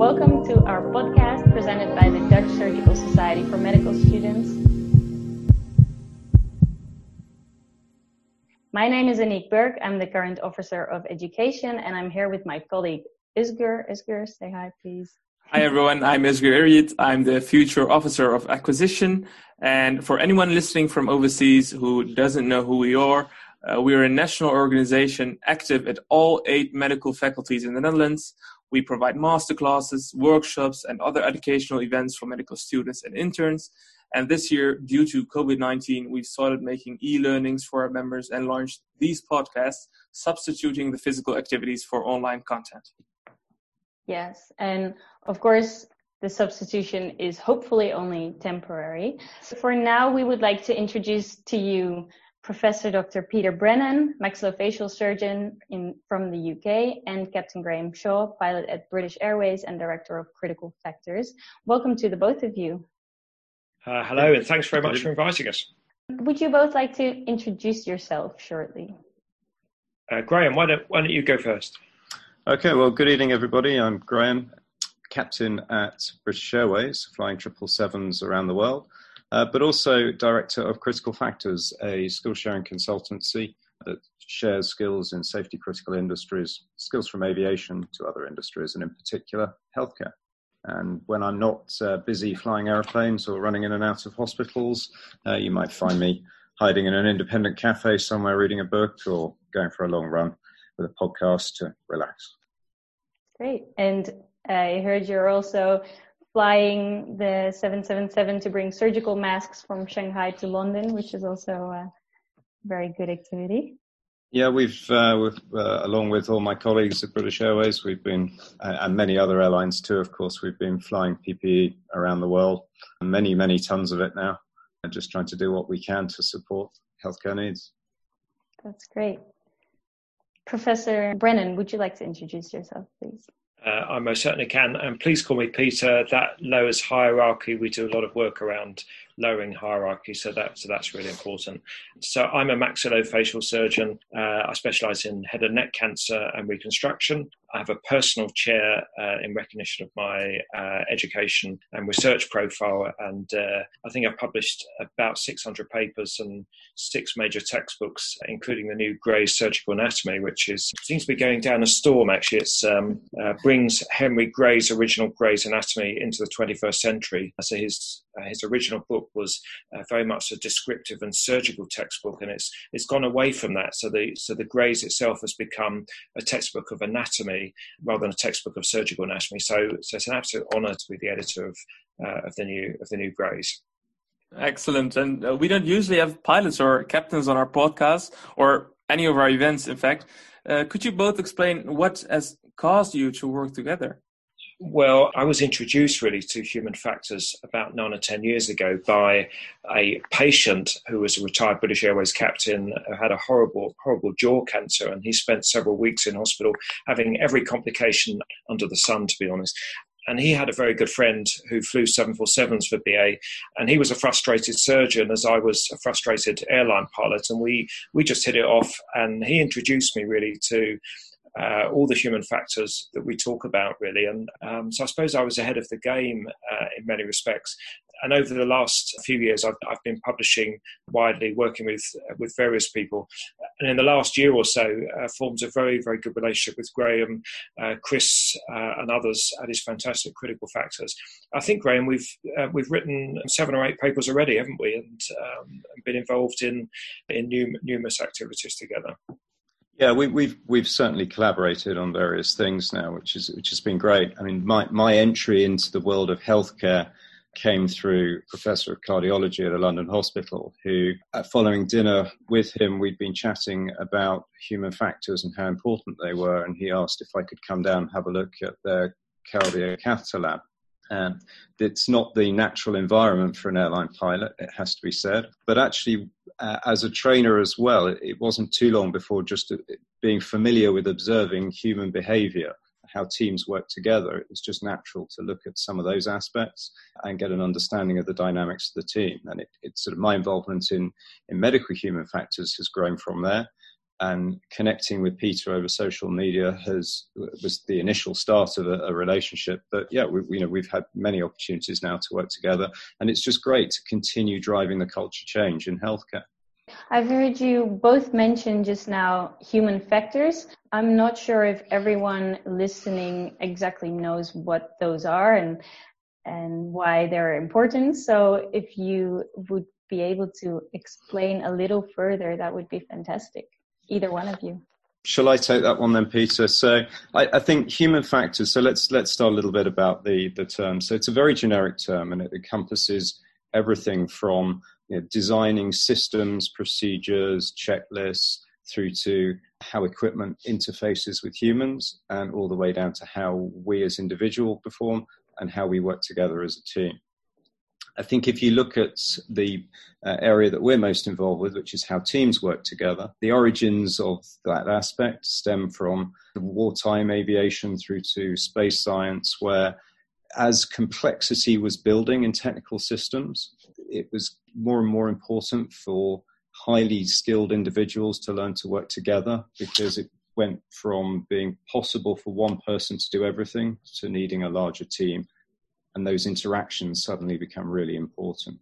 welcome to our podcast presented by the Dutch Surgical Society for Medical Students. My name is Aniek Burke. I'm the current Officer of Education, and I'm here with my colleague Özgür. Özgür, say hi, please. Hi, everyone. I'm Özgür Eryit. I'm the future Officer of Acquisition. And for anyone listening from overseas who doesn't know who we are, uh, we are a national organization active at all eight medical faculties in the Netherlands. We provide masterclasses, workshops, and other educational events for medical students and interns. And this year, due to COVID 19, we've started making e learnings for our members and launched these podcasts, substituting the physical activities for online content. Yes, and of course, the substitution is hopefully only temporary. So for now, we would like to introduce to you Professor Dr. Peter Brennan, maxillofacial surgeon in, from the UK, and Captain Graham Shaw, pilot at British Airways and director of critical factors. Welcome to the both of you. Uh, hello, and thanks very much for inviting us. Would you both like to introduce yourself shortly? Uh, Graham, why don't, why don't you go first? Okay, well, good evening, everybody. I'm Graham, captain at British Airways, flying 777s around the world uh, but also director of Critical Factors, a skill sharing consultancy that shares skills in safety critical industries, skills from aviation to other industries, and in particular, healthcare. And when I'm not uh, busy flying airplanes or running in and out of hospitals, uh, you might find me hiding in an independent cafe somewhere reading a book or going for a long run with a podcast to relax. Great. And I heard you're also flying the 777 to bring surgical masks from Shanghai to London, which is also a very good activity. Yeah, we've, uh, we've uh, along with all my colleagues at British Airways, we've been, uh, and many other airlines too, of course, we've been flying PPE around the world, many, many tons of it now, and just trying to do what we can to support healthcare needs. That's great. Professor Brennan, would you like to introduce yourself, please? Uh, I most certainly can. And please call me Peter. That lowers hierarchy. We do a lot of work around lowering hierarchy, so that so that's really important. So I'm a maxillofacial surgeon. Uh, I specialise in head and neck cancer and reconstruction. I have a personal chair uh, in recognition of my uh, education and research profile, and uh, I think I've published about 600 papers and six major textbooks, including the new Gray's Surgical Anatomy, which is seems to be going down a storm. Actually, it um, uh, brings Henry Gray's original Gray's Anatomy into the 21st century. So his uh, his original book was uh, very much a descriptive and surgical textbook, and it's it's gone away from that. So the so the Grays itself has become a textbook of anatomy rather than a textbook of surgical anatomy. So so it's an absolute honour to be the editor of uh, of the new of the new Grays. Excellent, and uh, we don't usually have pilots or captains on our podcast or any of our events. In fact, uh, could you both explain what has caused you to work together? Well, I was introduced really to human factors about nine or 10 years ago by a patient who was a retired British Airways captain who had a horrible, horrible jaw cancer. And he spent several weeks in hospital having every complication under the sun, to be honest. And he had a very good friend who flew 747s for BA, and he was a frustrated surgeon, as I was a frustrated airline pilot. And we, we just hit it off, and he introduced me really to uh, all the human factors that we talk about, really. And um, so I suppose I was ahead of the game uh, in many respects. And over the last few years, I've, I've been publishing widely, working with with various people. And in the last year or so, uh, forms a very, very good relationship with Graham, uh, Chris, uh, and others at his fantastic critical factors. I think Graham, we've we've written seven or eight papers already, haven't we? And um, been involved in in numerous activities together. Yeah, we, we've, we've certainly collaborated on various things now, which is which has been great. I mean, my my entry into the world of healthcare came through professor of cardiology at a London hospital, who, uh, following dinner with him, we'd been chatting about human factors and how important they were, and he asked if I could come down and have a look at their cardiac catheter lab. Um, it's not the natural environment for an airline pilot, it has to be said. But actually, uh, as a trainer as well, it, it, wasn't too long before just uh, being familiar with observing human behavior, how teams work together. It was just natural to look at some of those aspects and get an understanding of the dynamics of the team. And it, it's sort of my involvement in, in medical human factors has grown from there. And connecting with Peter over social media has was the initial start of a, a relationship. But yeah, we, you know we've had many opportunities now to work together, and it's just great to continue driving the culture change in healthcare. I've heard you both mention just now human factors. I'm not sure if everyone listening exactly knows what those are and and why they're important. So if you would be able to explain a little further, that would be fantastic. Either one of you. Shall I take that one then, Peter? So I, I, think human factors. So let's let's start a little bit about the the term. So it's a very generic term, and it encompasses everything from you know, designing systems, procedures, checklists, through to how equipment interfaces with humans, and all the way down to how we as individuals perform and how we work together as a team. I think if you look at the uh, area that we're most involved with, which is how teams work together, the origins of that aspect stem from wartime aviation through to space science, where as complexity was building in technical systems, it was more and more important for highly skilled individuals to learn to work together because it went from being possible for one person to do everything to needing a larger team. And those interactions suddenly become really important.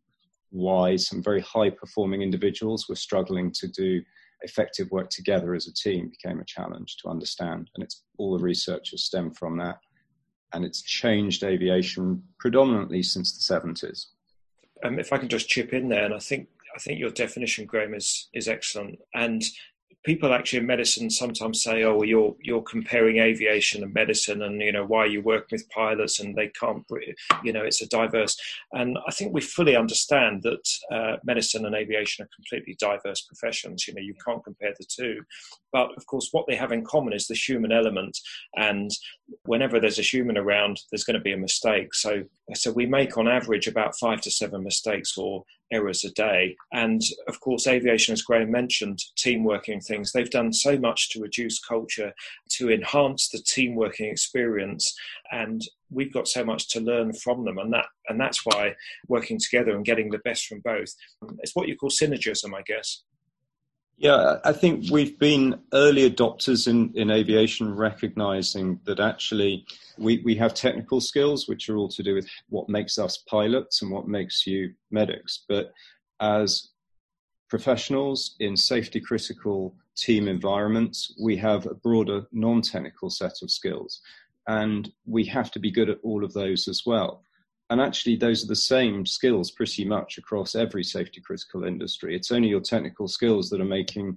Why some very high performing individuals were struggling to do effective work together as a team became a challenge to understand. And it's all the research has stemmed from that. And it's changed aviation predominantly since the 70s. Um, if I can just chip in there, and I think I think your definition, Graham, is is excellent. And people actually in medicine sometimes say, "Oh, well, you're you're comparing aviation and medicine, and you know why you work with pilots, and they can't, you know, it's a diverse." And I think we fully understand that uh, medicine and aviation are completely diverse professions. You know, you can't compare the two. But of course, what they have in common is the human element, and whenever there's a human around, there's going to be a mistake. So, so we make on average about five to seven mistakes or errors a day. And of course, aviation, as Graham mentioned, team working things, they've done so much to reduce culture, to enhance the team working experience. And we've got so much to learn from them. And that and that's why working together and getting the best from both. It's what you call synergism, I guess. Yeah, I think we've been early adopters in, in aviation, recognizing that actually we, we have technical skills, which are all to do with what makes us pilots and what makes you medics. But as professionals in safety critical team environments, we have a broader non technical set of skills. And we have to be good at all of those as well and actually those are the same skills pretty much across every safety critical industry. It's only your technical skills that are making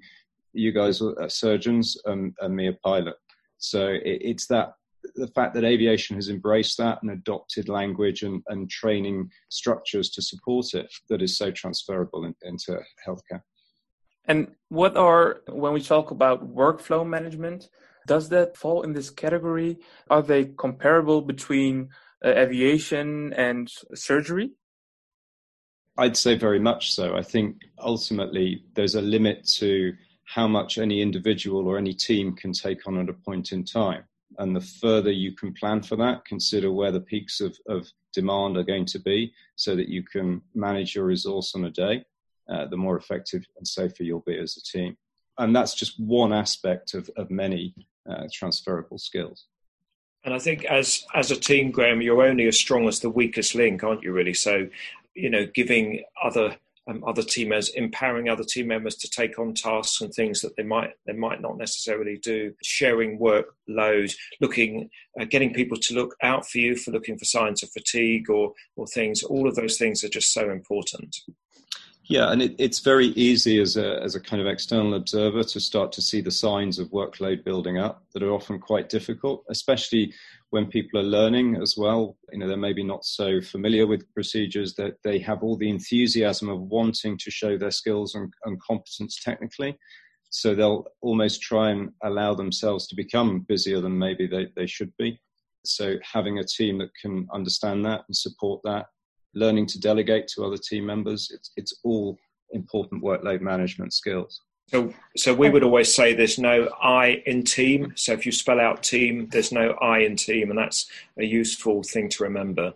you guys surgeons and, and me a pilot. So it, it's that the fact that aviation has embraced that and adopted language and, and training structures to support it that is so transferable in, into healthcare. And what are when we talk about workflow management does that fall in this category? Are they comparable between uh, aviation and surgery? I'd say very much so. I think ultimately there's a limit to how much any individual or any team can take on at a point in time. And the further you can plan for that, consider where the peaks of, of demand are going to be so that you can manage your resource on a day, uh, the more effective and safer you'll be as a team. And that's just one aspect of, of many uh, transferable skills. And I think as as a team, Graham, you're only as strong as the weakest link, aren't you? Really. So, you know, giving other um, other team members, empowering other team members to take on tasks and things that they might they might not necessarily do, sharing workload, looking, uh, getting people to look out for you for looking for signs of fatigue or or things. All of those things are just so important. Yeah, and it, it's very easy as a, as a kind of external observer to start to see the signs of workload building up that are often quite difficult, especially when people are learning as well. You know, they're maybe not so familiar with procedures that they have all the enthusiasm of wanting to show their skills and, and competence technically. So they'll almost try and allow themselves to become busier than maybe they, they should be. So having a team that can understand that and support that learning to delegate to other team members. It's, it's all important workload management skills. So, so we would always say there's no I in team. So if you spell out team, there's no I in team, and that's a useful thing to remember.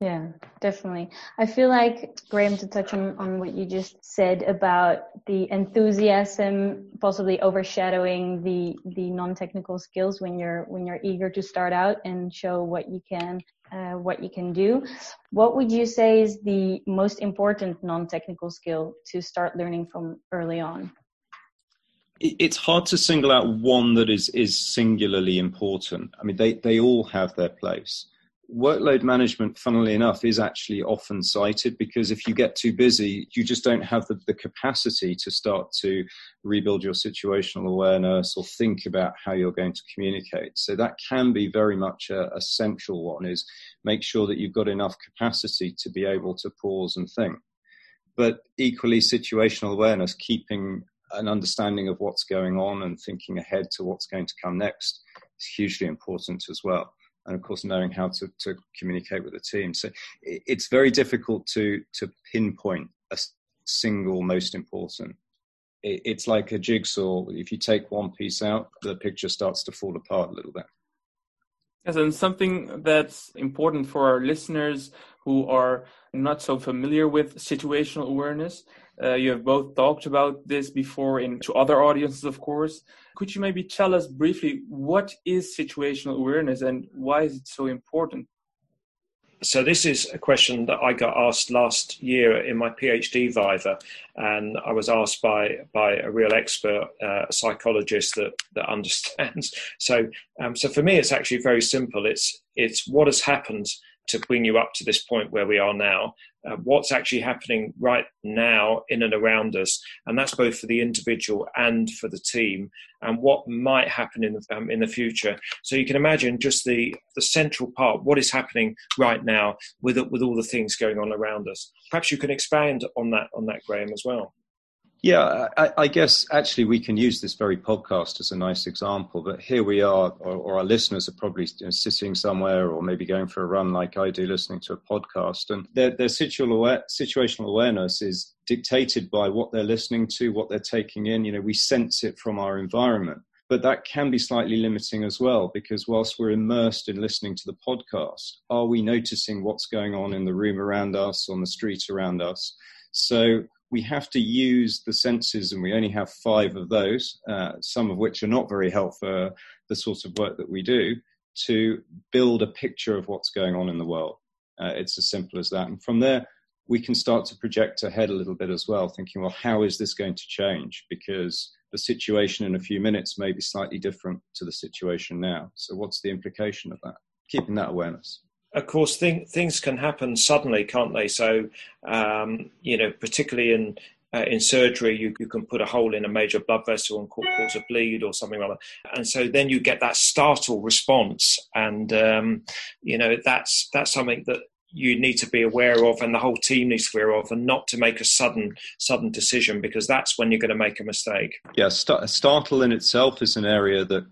Yeah, definitely. I feel like, Graham, to touch on, on what you just said about the enthusiasm possibly overshadowing the, the non-technical skills when you're, when you're eager to start out and show what you can, uh, what you can do. What would you say is the most important non-technical skill to start learning from early on? It's hard to single out one that is, is singularly important. I mean, they, they all have their place workload management, funnily enough, is actually often cited because if you get too busy, you just don't have the, the capacity to start to rebuild your situational awareness or think about how you're going to communicate. So that can be very much a, a central one is make sure that you've got enough capacity to be able to pause and think. But equally, situational awareness, keeping an understanding of what's going on and thinking ahead to what's going to come next is hugely important as well and of course knowing how to, to communicate with the team. So it's very difficult to to pinpoint a single most important. It's like a jigsaw. If you take one piece out, the picture starts to fall apart a little bit. Yes, and something that's important for our listeners who are not so familiar with situational awareness. Uh, you have both talked about this before in to other audiences, of course. Could you maybe tell us briefly what is situational awareness and why is it so important? So this is a question that I got asked last year in my PhD viva, and I was asked by by a real expert, uh, a psychologist that that understands. So, um, so for me, it's actually very simple. It's it's what has happened to bring you up to this point where we are now, uh, what's actually happening right now in and around us, and that's both for the individual and for the team, and what might happen in the, um, in the future. So you can imagine just the the central part, what is happening right now with with all the things going on around us. Perhaps you can expand on that on that, Graham, as well. Yeah, I, I, guess actually we can use this very podcast as a nice example. But here we are, or, or our listeners are probably you know, sitting somewhere, or maybe going for a run like I do, listening to a podcast, and their, their situational, awareness is dictated by what they're listening to, what they're taking in. You know, we sense it from our environment, but that can be slightly limiting as well because whilst we're immersed in listening to the podcast, are we noticing what's going on in the room around us, on the street around us? So we have to use the senses, and we only have five of those, uh, some of which are not very helpful for the sort of work that we do, to build a picture of what's going on in the world. Uh, it's as simple as that. And from there, we can start to project ahead a little bit as well, thinking, well, how is this going to change? Because the situation in a few minutes may be slightly different to the situation now. So, what's the implication of that? Keeping that awareness of course, things can happen suddenly, can't they? So, um, you know, particularly in uh, in surgery, you, you can put a hole in a major blood vessel and cause a bleed or something like that. And so then you get that startle response, and um, you know that's that's something that you need to be aware of, and the whole team needs to be aware of, and not to make a sudden sudden decision because that's when you're going to make a mistake. Yeah, st- startle in itself is an area that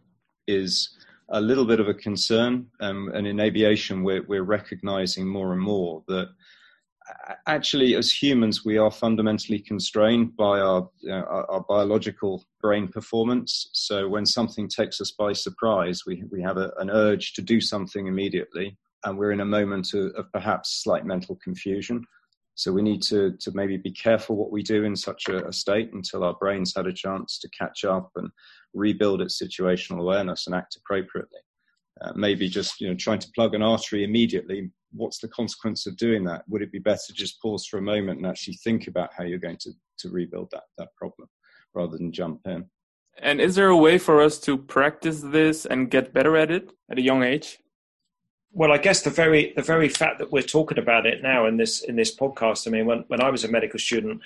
is a little bit of a concern. Um, and in aviation, we're, we're recognizing more and more that actually, as humans, we are fundamentally constrained by our, you know, our, our, biological brain performance. So when something takes us by surprise, we, we have a, an urge to do something immediately, and we're in a moment of, of perhaps slight mental confusion. So we need to, to maybe be careful what we do in such a, a state until our brains had a chance to catch up and rebuild its situational awareness and act appropriately. Uh, maybe just you know trying to plug an artery immediately. What's the consequence of doing that? Would it be better to just pause for a moment and actually think about how you're going to, to rebuild that, that problem rather than jump in? And is there a way for us to practice this and get better at it at a young age? Well, I guess the very the very fact that we're talking about it now in this in this podcast. I mean, when when I was a medical student,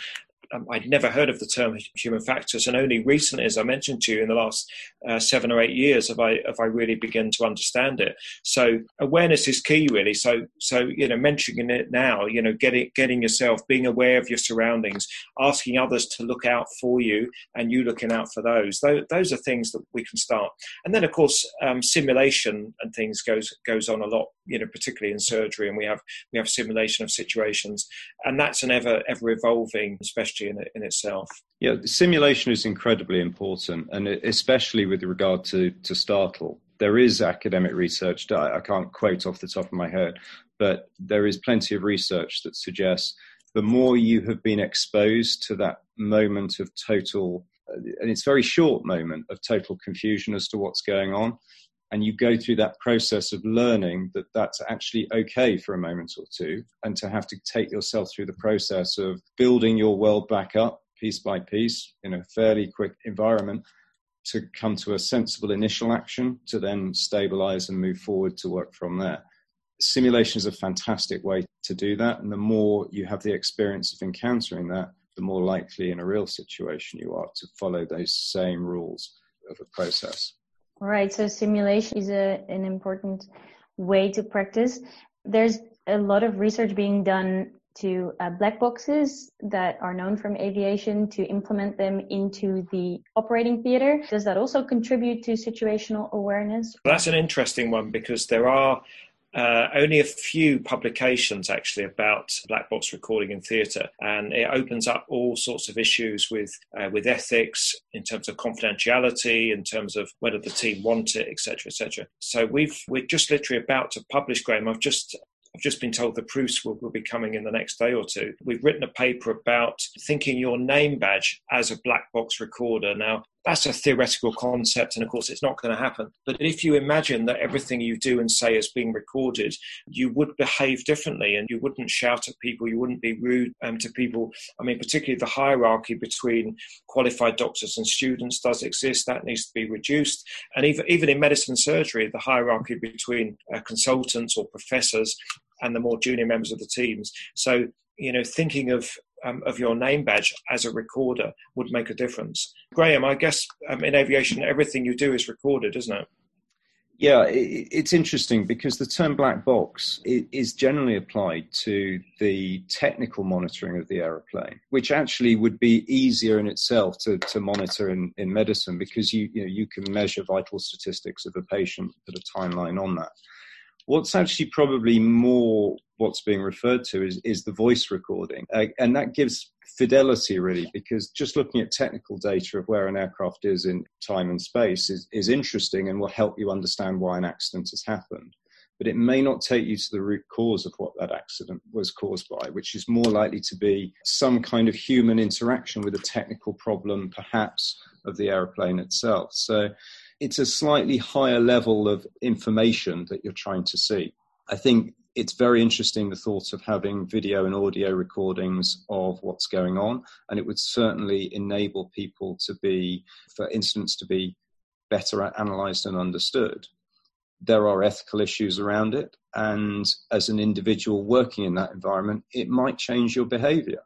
um, I'd never heard of the term human factors, and only recently, as I mentioned to you, in the last uh, seven or eight years, have I have I really begun to understand it. So awareness is key, really. So so you know, mentioning it now, you know, getting getting yourself, being aware of your surroundings, asking others to look out for you, and you looking out for those. Those, those are things that we can start. And then, of course, um, simulation and things goes goes on a lot. You know, particularly in surgery, and we have we have simulation of situations, and that's an ever ever evolving, especially in, in itself. Yeah, simulation is incredibly important, and especially with regard to, to startle. there is academic research. I can't quote off the top of my head, but there is plenty of research that suggests the more you have been exposed to that moment of total, uh, and it's very short moment of total confusion as to what's going on, and you go through that process of learning that that's actually okay for a moment or two, and to have to take yourself through the process of building your world back up piece by piece in a fairly quick environment to come to a sensible initial action to then stabilize and move forward to work from there. Simulation is a fantastic way to do that. And the more you have the experience of encountering that, the more likely in a real situation you are to follow those same rules of a process. Right. So simulation is a, an important way to practice. There's a lot of research being done to uh, black boxes that are known from aviation to implement them into the operating theater. Does that also contribute to situational awareness? That's an interesting one because there are uh, only a few publications actually about black box recording in theatre, and it opens up all sorts of issues with uh, with ethics in terms of confidentiality, in terms of whether the team want it, etc., etc. So we've we're just literally about to publish, Graham. I've just I've just been told the proofs will, will, be coming in the next day or two. We've written a paper about thinking your name badge as a black box recorder. Now, that's a theoretical concept, and of course, it's not going to happen. But if you imagine that everything you do and say is being recorded, you would behave differently and you wouldn't shout at people, you wouldn't be rude um, to people. I mean, particularly the hierarchy between qualified doctors and students does exist, that needs to be reduced. And even, even in medicine and surgery, the hierarchy between uh, consultants or professors and the more junior members of the teams. So, you know, thinking of um, of your name badge as a recorder would make a difference. Graham, I guess um, in aviation, everything you do is recorded, isn't it? Yeah, it's interesting because the term black box is generally applied to the technical monitoring of the aeroplane, which actually would be easier in itself to, to monitor in, in medicine because you, you, know, you can measure vital statistics of a patient, put a timeline on that. What's actually probably more what's being referred to is, is the voice recording. Uh, and that gives fidelity really, because just looking at technical data of where an aircraft is in time and space is, is interesting and will help you understand why an accident has happened. But it may not take you to the root cause of what that accident was caused by, which is more likely to be some kind of human interaction with a technical problem, perhaps, of the aeroplane itself. So it's a slightly higher level of information that you're trying to see. I think it's very interesting the thought of having video and audio recordings of what's going on, and it would certainly enable people to be, for instance, to be better analysed and understood. There are ethical issues around it, and as an individual working in that environment, it might change your behaviour.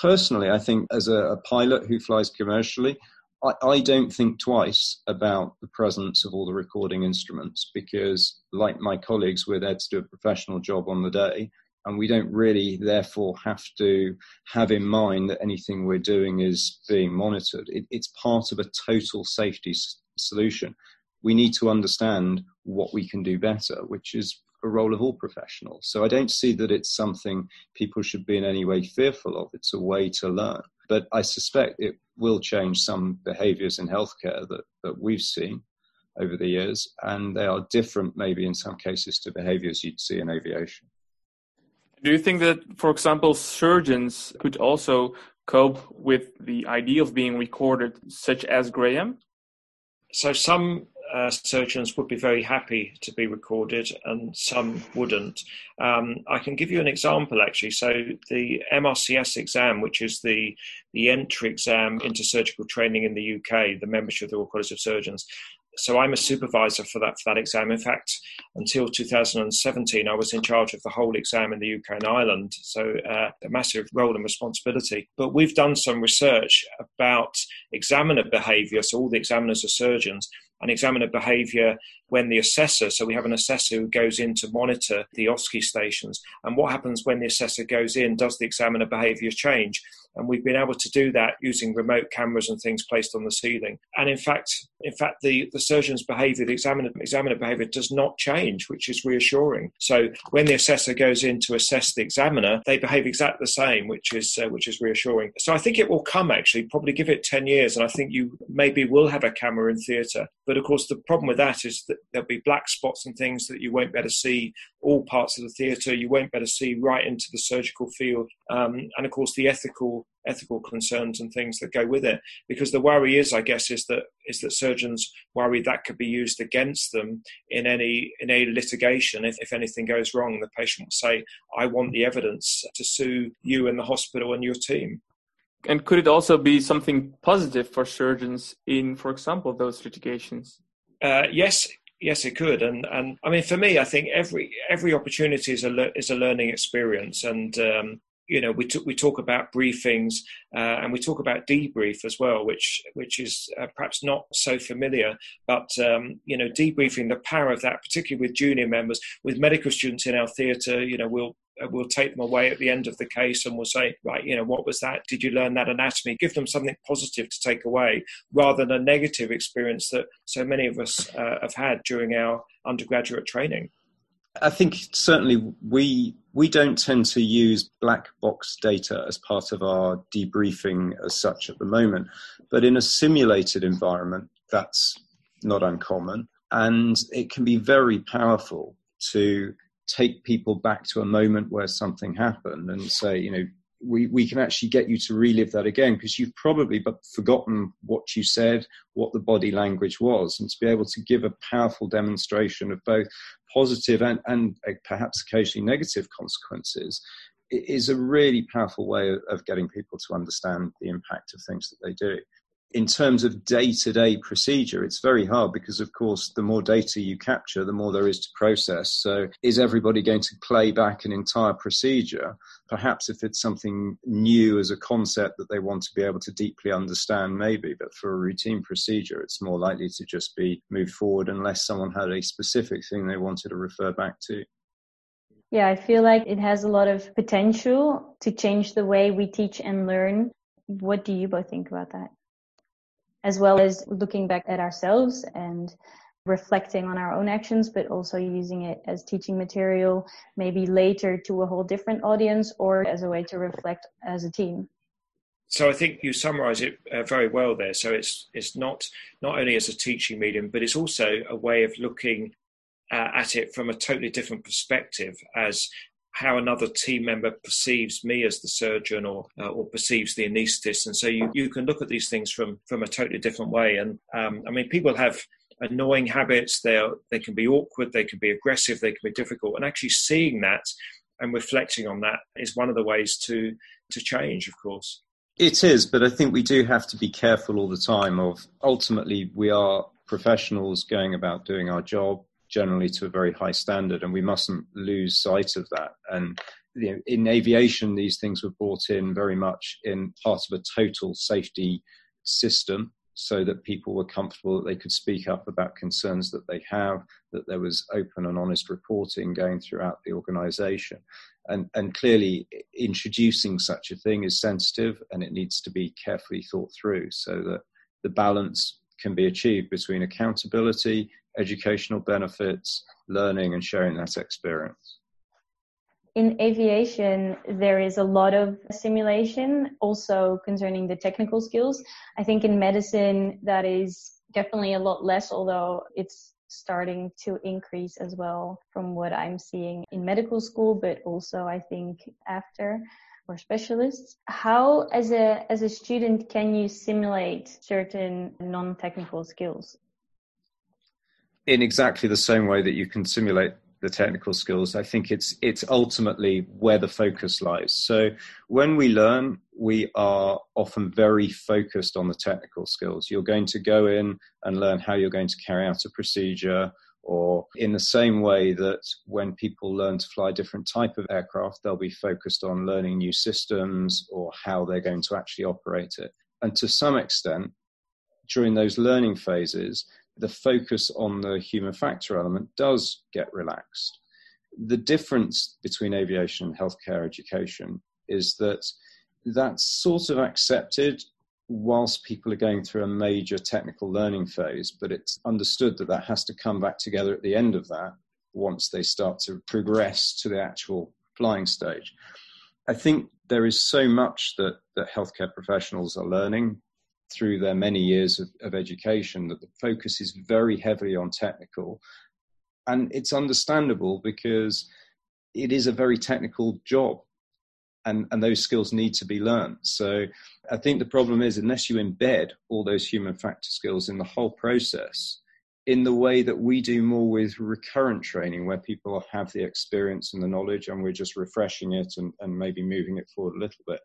Personally, I think as a, a pilot who flies commercially, I, I don't think twice about the presence of all the recording instruments because, like my colleagues, we're there to do a professional job on the day. And we don't really, therefore, have to have in mind that anything we're doing is being monitored. It, it's part of a total safety s- solution. We need to understand what we can do better, which is a role of all professionals. So I don't see that it's something people should be in any way fearful of. It's a way to learn. But I suspect it will change some behaviors in healthcare that, that we've seen over the years, and they are different, maybe in some cases, to behaviors you'd see in aviation. Do you think that, for example, surgeons could also cope with the idea of being recorded, such as Graham? So, some uh, surgeons would be very happy to be recorded and some wouldn't. Um, I can give you an example actually. So, the MRCS exam, which is the, the entry exam into surgical training in the UK, the membership of the Royal College of Surgeons, so I'm a supervisor for that for that exam. In fact, until 2017, I was in charge of the whole exam in the UK and Ireland. So uh, a massive role and responsibility. But we've done some research about examiner behaviour. So all the examiners are surgeons, and examiner behaviour when the assessor, so we have an assessor who goes in to monitor the OSCE stations, and what happens when the assessor goes in, does the examiner behaviour change? And we've been able to do that using remote cameras and things placed on the ceiling. And in fact, in fact, the, the surgeon's behaviour, the examiner, examiner behaviour does not change, which is reassuring. So when the assessor goes in to assess the examiner, they behave exactly the same, which is uh, which is reassuring. So I think it will come actually, probably give it 10 years, and I think you maybe will have a camera in theatre But of course, the problem with that is that there'll be black spots and things that you won't be able to see all parts of the theatre. You won't be able to see right into the surgical field, um, and of course, the ethical ethical concerns and things that go with it. Because the worry is, I guess, is that is that surgeons worry that could be used against them in any in any litigation. If, if anything goes wrong, the patient will say, "I want the evidence to sue you and the hospital and your team." And could it also be something positive for surgeons in, for example, those litigations? Uh, yes, yes, it could. And and I mean, for me, I think every every opportunity is a is a learning experience. And um, you know, we t- we talk about briefings uh, and we talk about debrief as well, which which is uh, perhaps not so familiar. But um, you know, debriefing the power of that, particularly with junior members, with medical students in our theatre, you know, we'll we'll take them away at the end of the case and we'll say, right, you know, what was that? Did you learn that anatomy? Give them something positive to take away rather than a negative experience that so many of us uh, have had during our undergraduate training. I think certainly we we don't tend to use black box data as part of our debriefing as such at the moment, but in a simulated environment, that's not uncommon, and it can be very powerful to take people back to a moment where something happened and say, you know, we, we can actually get you to relive that again because you've probably but forgotten what you said, what the body language was, and to be able to give a powerful demonstration of both positive and, and uh, perhaps occasionally negative consequences is a really powerful way of, of getting people to understand the impact of things that they do in terms of day to day procedure, it's very hard because, of course, the more data you capture, the more there is to process. So, is everybody going to play back an entire procedure? Perhaps if it's something new as a concept that they want to be able to deeply understand, maybe, but for a routine procedure, it's more likely to just be moved forward unless someone had a specific thing they wanted to refer back to. Yeah, I feel like it has a lot of potential to change the way we teach and learn. What do you both think about that? As well as looking back at ourselves and reflecting on our own actions, but also using it as teaching material, maybe later to a whole different audience or as a way to reflect as a team. So I think you summarise it uh, very well there. So it's it's not not only as a teaching medium, but it's also a way of looking uh, at it from a totally different perspective as how another team member perceives me as the surgeon or uh, or perceives the anaesthetist, and so you, you can look at these things from from a totally different way. And um, I mean, people have annoying habits. They they can be awkward, they can be aggressive, they can be difficult, and actually seeing that and reflecting on that is one of the ways to to change, of course. It is, but I think we do have to be careful all the time. Of ultimately, we are professionals going about doing our job generally to a very high standard, and we mustn't lose sight of that. And you know, in aviation, these things were brought in very much in part of a total safety system so that people were comfortable that they could speak up about concerns that they have, that there was open and honest reporting going throughout the organization. And, and clearly, introducing such a thing is sensitive and it needs to be carefully thought through so that the balance can be achieved between accountability, educational benefits, learning, and sharing that experience. In aviation, there is a lot of simulation also concerning the technical skills. I think in medicine, that is definitely a lot less, although it's starting to increase as well from what I'm seeing in medical school, but also I think after or specialists. How, as a as a student, can you simulate certain non-technical skills? In exactly the same way that you can simulate the technical skills, I think it's it's ultimately where the focus lies. So when we learn, we are often very focused on the technical skills. You're going to go in and learn how you're going to carry out a procedure, or in the same way that when people learn to fly different type of aircraft, they'll be focused on learning new systems or how they're going to actually operate it. And to some extent, during those learning phases, the focus on the human factor element does get relaxed. The difference between aviation and healthcare education is that that's sort of accepted whilst people are going through a major technical learning phase, but it's understood that that has to come back together at the end of that once they start to progress to the actual flying stage. I think there is so much that, that healthcare professionals are learning through their many years of, of education that the focus is very heavily on technical. And it's understandable because it is a very technical job and, and those skills need to be learned. So I think the problem is unless you embed all those human factor skills in the whole process, in the way that we do more with recurrent training, where people have the experience and the knowledge, and we're just refreshing it and, and maybe moving it forward a little bit,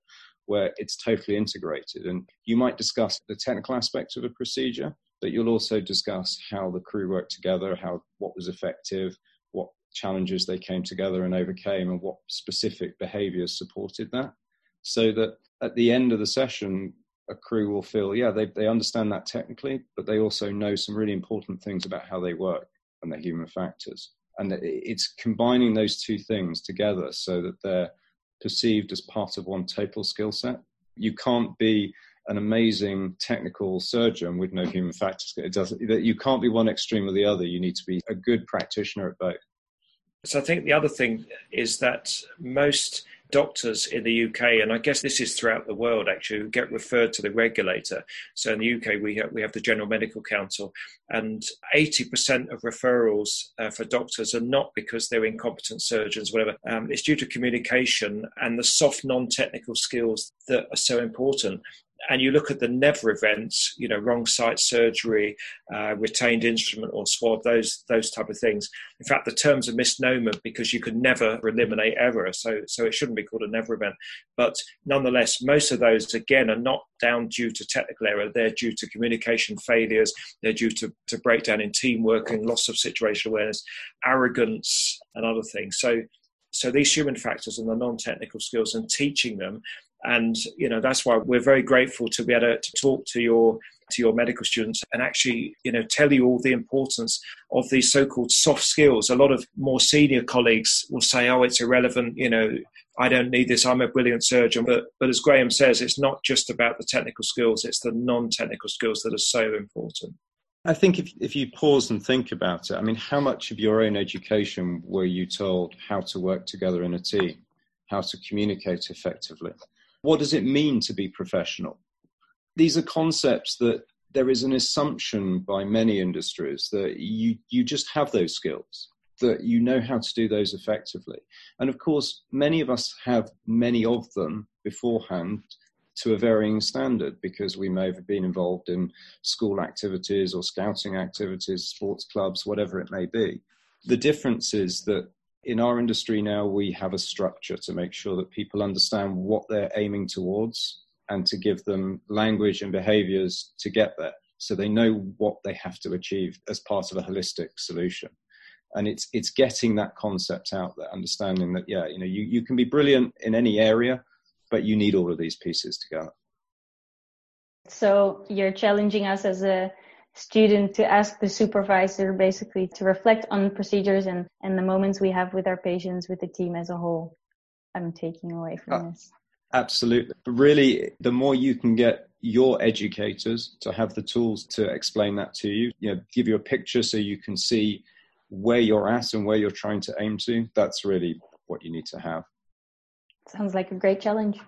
where it's totally integrated. And you might discuss the technical aspects of a procedure, but you'll also discuss how the crew worked together, how what was effective, what challenges they came together and overcame, and what specific behaviours supported that. So that at the end of the session, a crew will feel, yeah, they, they understand that technically, but they also know some really important things about how they work and the human factors. And it's combining those two things together so that they're perceived as part of one total skill set. You can't be an amazing technical surgeon with no human factors. It doesn't. You can't be one extreme or the other. You need to be a good practitioner at both. So I think the other thing is that most doctors in the UK, and I guess this is throughout the world actually, who get referred to the regulator. So in the UK, we have, we have the General Medical Council, and 80% of referrals uh, for doctors are not because they're incompetent surgeons, whatever. Um, it's due to communication and the soft, non technical skills that are so important and you look at the never events, you know, wrong site surgery, uh, retained instrument or swab, those those type of things. In fact, the term's a misnomer because you could never eliminate error, so so it shouldn't be called a never event. But nonetheless, most of those again are not down due to technical error; they're due to communication failures, they're due to, to breakdown in teamwork and loss of situational awareness, arrogance, and other things. So so these human factors and the non-technical skills and teaching them and you know that's why we're very grateful to be able to, talk to your to your medical students and actually you know tell you all the importance of these so-called soft skills. A lot of more senior colleagues will say oh it's irrelevant you know i don't need this i'm a brilliant surgeon. But but as graham says it's not just about the technical skills it's the non-technical skills that are so important. I think if, if you pause and think about it, I mean, how much of your own education were you told how to work together in a team, how to communicate effectively? What does it mean to be professional? These are concepts that there is an assumption by many industries that you, you just have those skills, that you know how to do those effectively. And of course, many of us have many of them beforehand to a varying standard because we may have been involved in school activities or scouting activities, sports clubs, whatever it may be. The difference is that in our industry now, we have a structure to make sure that people understand what they're aiming towards and to give them language and behaviors to get there so they know what they have to achieve as part of a holistic solution. And it's it's getting that concept out there understanding that yeah you know you, you can be brilliant in any area but you need all of these pieces together. So you're challenging us as a student to ask the supervisor basically to reflect on procedures and, and the moments we have with our patients, with the team as a whole. I'm taking away from uh, this. Absolutely. But really, the more you can get your educators to have the tools to explain that to you, you know, give you a picture so you can see where you're at and where you're trying to aim to, that's really what you need to have. Sounds like a great challenge.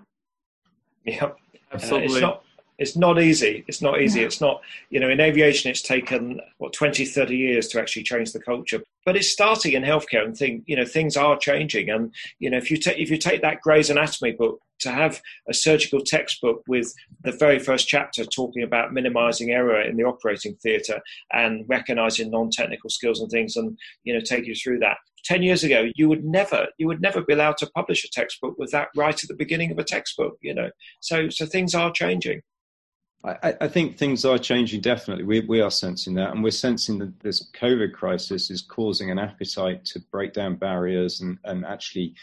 Yeah, absolutely. Uh, it's not easy. It's not easy. It's not, you know, in aviation, it's taken, what, 20, 30 years to actually change the culture. But it's starting in healthcare and think, you know, things are changing. And, you know, if you take, if you take that Gray's Anatomy book, to have a surgical textbook with the very first chapter talking about minimizing error in the operating theatre and recognizing non-technical skills and things and, you know, take you through that. 10 years ago you would never you would never be allowed to publish a textbook with that right at the beginning of a textbook you know so so things are changing I, I, think things are changing definitely. We, we are sensing that, and we're sensing that this COVID crisis is causing an appetite to break down barriers and, and actually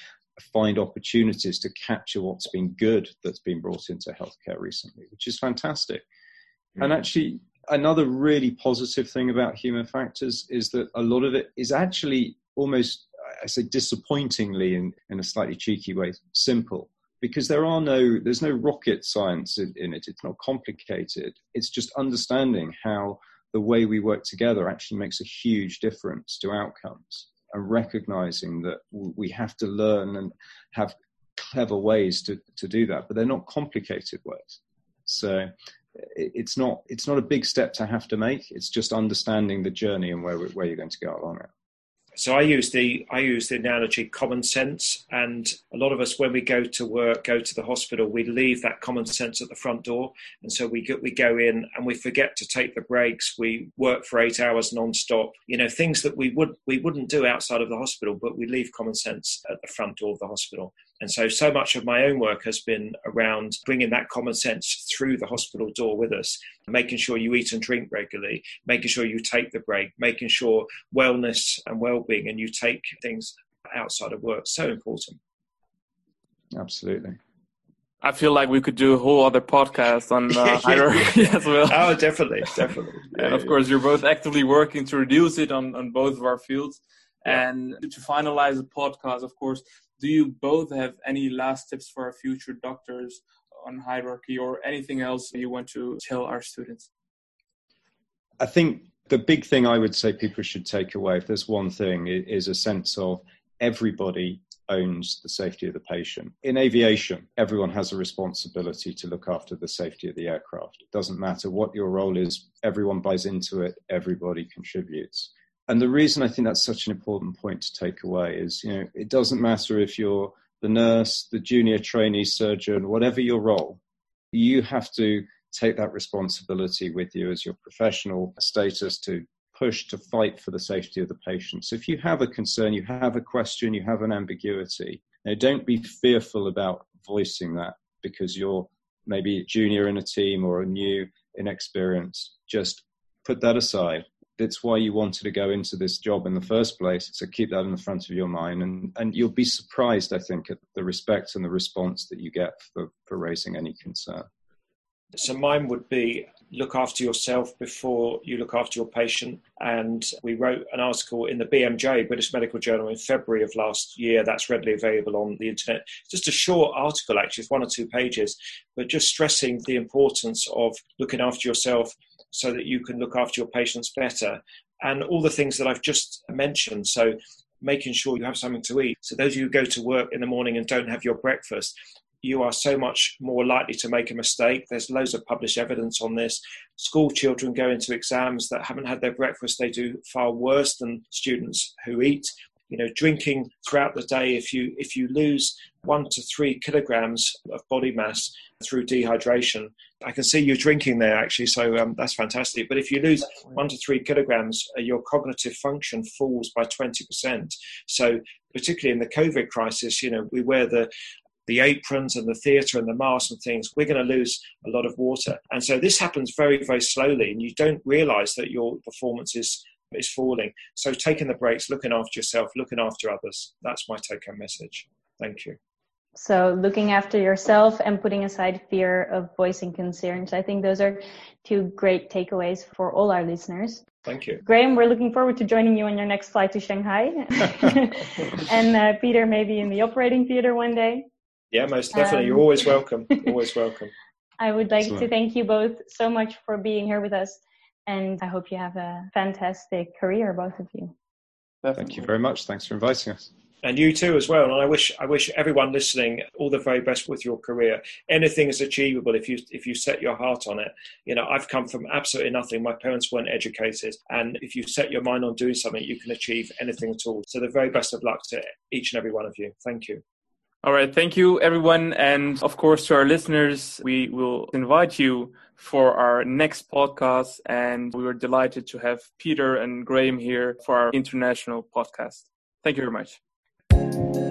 find opportunities to capture what's been good that's been brought into healthcare recently, which is fantastic. Mm-hmm. And actually, another really positive thing about human factors is that a lot of it is actually almost, I say disappointingly in, in a slightly cheeky way, simple because there are no there's no rocket science in, it. It's not complicated. It's just understanding how the way we work together actually makes a huge difference to outcomes and recognizing that we have to learn and have clever ways to, to do that but they're not complicated ways. So it's not it's not a big step to have to make. It's just understanding the journey and where where you're going to go along it so I use the I use the analogy common sense, and a lot of us when we go to work, go to the hospital, we leave that common sense at the front door, and so we go, we go in and we forget to take the breaks. We work for eight hours non-stop. You know things that we would we wouldn't do outside of the hospital, but we leave common sense at the front door of the hospital. And so, so much of my own work has been around bringing that common sense through the hospital door with us, making sure you eat and drink regularly, making sure you take the break, making sure wellness and well-being and you take things outside of work so important. Absolutely. I feel like we could do a whole other podcast on uh, hierarchy as well. Oh, definitely, definitely. Yeah, and of yeah. course, you're both actively working to reduce it on, on both of our fields. Yeah. And to finalize the podcast, of course, do you both have any last tips for our future doctors on hierarchy or anything else you want to tell our students? I think the big thing I would say people should take away, if there's one thing, is a sense of everybody owns the safety of the patient. In aviation, everyone has a responsibility to look after the safety of the aircraft. It doesn't matter what your role is, everyone buys into it, everybody contributes. And the reason I think that's such an important point to take away is, you know, it doesn't matter if you're the nurse, the junior trainee surgeon, whatever your role, you have to take that responsibility with you as your professional status to push to fight for the safety of the patient. So if you have a concern, you have a question, you have an ambiguity, now don't be fearful about voicing that because you're maybe junior in a team or a new inexperienced. Just put that aside that's why you wanted to go into this job in the first place. So keep that in the front of your mind, and and you'll be surprised, I think, at the respect and the response that you get for for raising any concern. So mine would be look after yourself before you look after your patient. And we wrote an article in the BMJ, British Medical Journal, in February of last year. That's readily available on the internet. Just a short article, actually, it's one or two pages, but just stressing the importance of looking after yourself so that you can look after your patients better. And all the things that I've just mentioned. So, making sure you have something to eat. So, those of you who go to work in the morning and don't have your breakfast, you are so much more likely to make a mistake. There's loads of published evidence on this. School children go into exams that haven't had their breakfast, they do far worse than students who eat. You know, drinking throughout the day, if you if you lose one to three kilograms of body mass through dehydration, I can see you're drinking there actually, so um, that's fantastic. But if you lose one to three kilograms, uh, your cognitive function falls by 20%. So, particularly in the COVID crisis, you know, we wear the the aprons and the theatre and the masks and things, we're going to lose a lot of water. And so this happens very, very slowly, and you don't realise that your performance is is falling. So taking the breaks, looking after yourself, looking after others. That's my take home message. Thank you. So looking after yourself and putting aside fear of voicing concerns. I think those are two great takeaways for all our listeners. Thank you. Graham, we're looking forward to joining you on your next flight to Shanghai. and uh, Peter, maybe in the operating theater one day. Yeah, most definitely. Um, You're always welcome. always welcome. I would like Excellent. to thank you both so much for being here with us. And I hope you have a fantastic career, both of you. Definitely. Thank you very much. Thanks for inviting us. And you too as well. And I wish I wish everyone listening all the very best with your career. Anything is achievable if you if you set your heart on it. You know, I've come from absolutely nothing. My parents weren't educated. And if you set your mind on doing something, you can achieve anything at all. So the very best of luck to each and every one of you. Thank you. All right. Thank you, everyone. And of course, to our listeners, we will invite you for our next podcast. And we were delighted to have Peter and Graham here for our international podcast. Thank you very much. thank you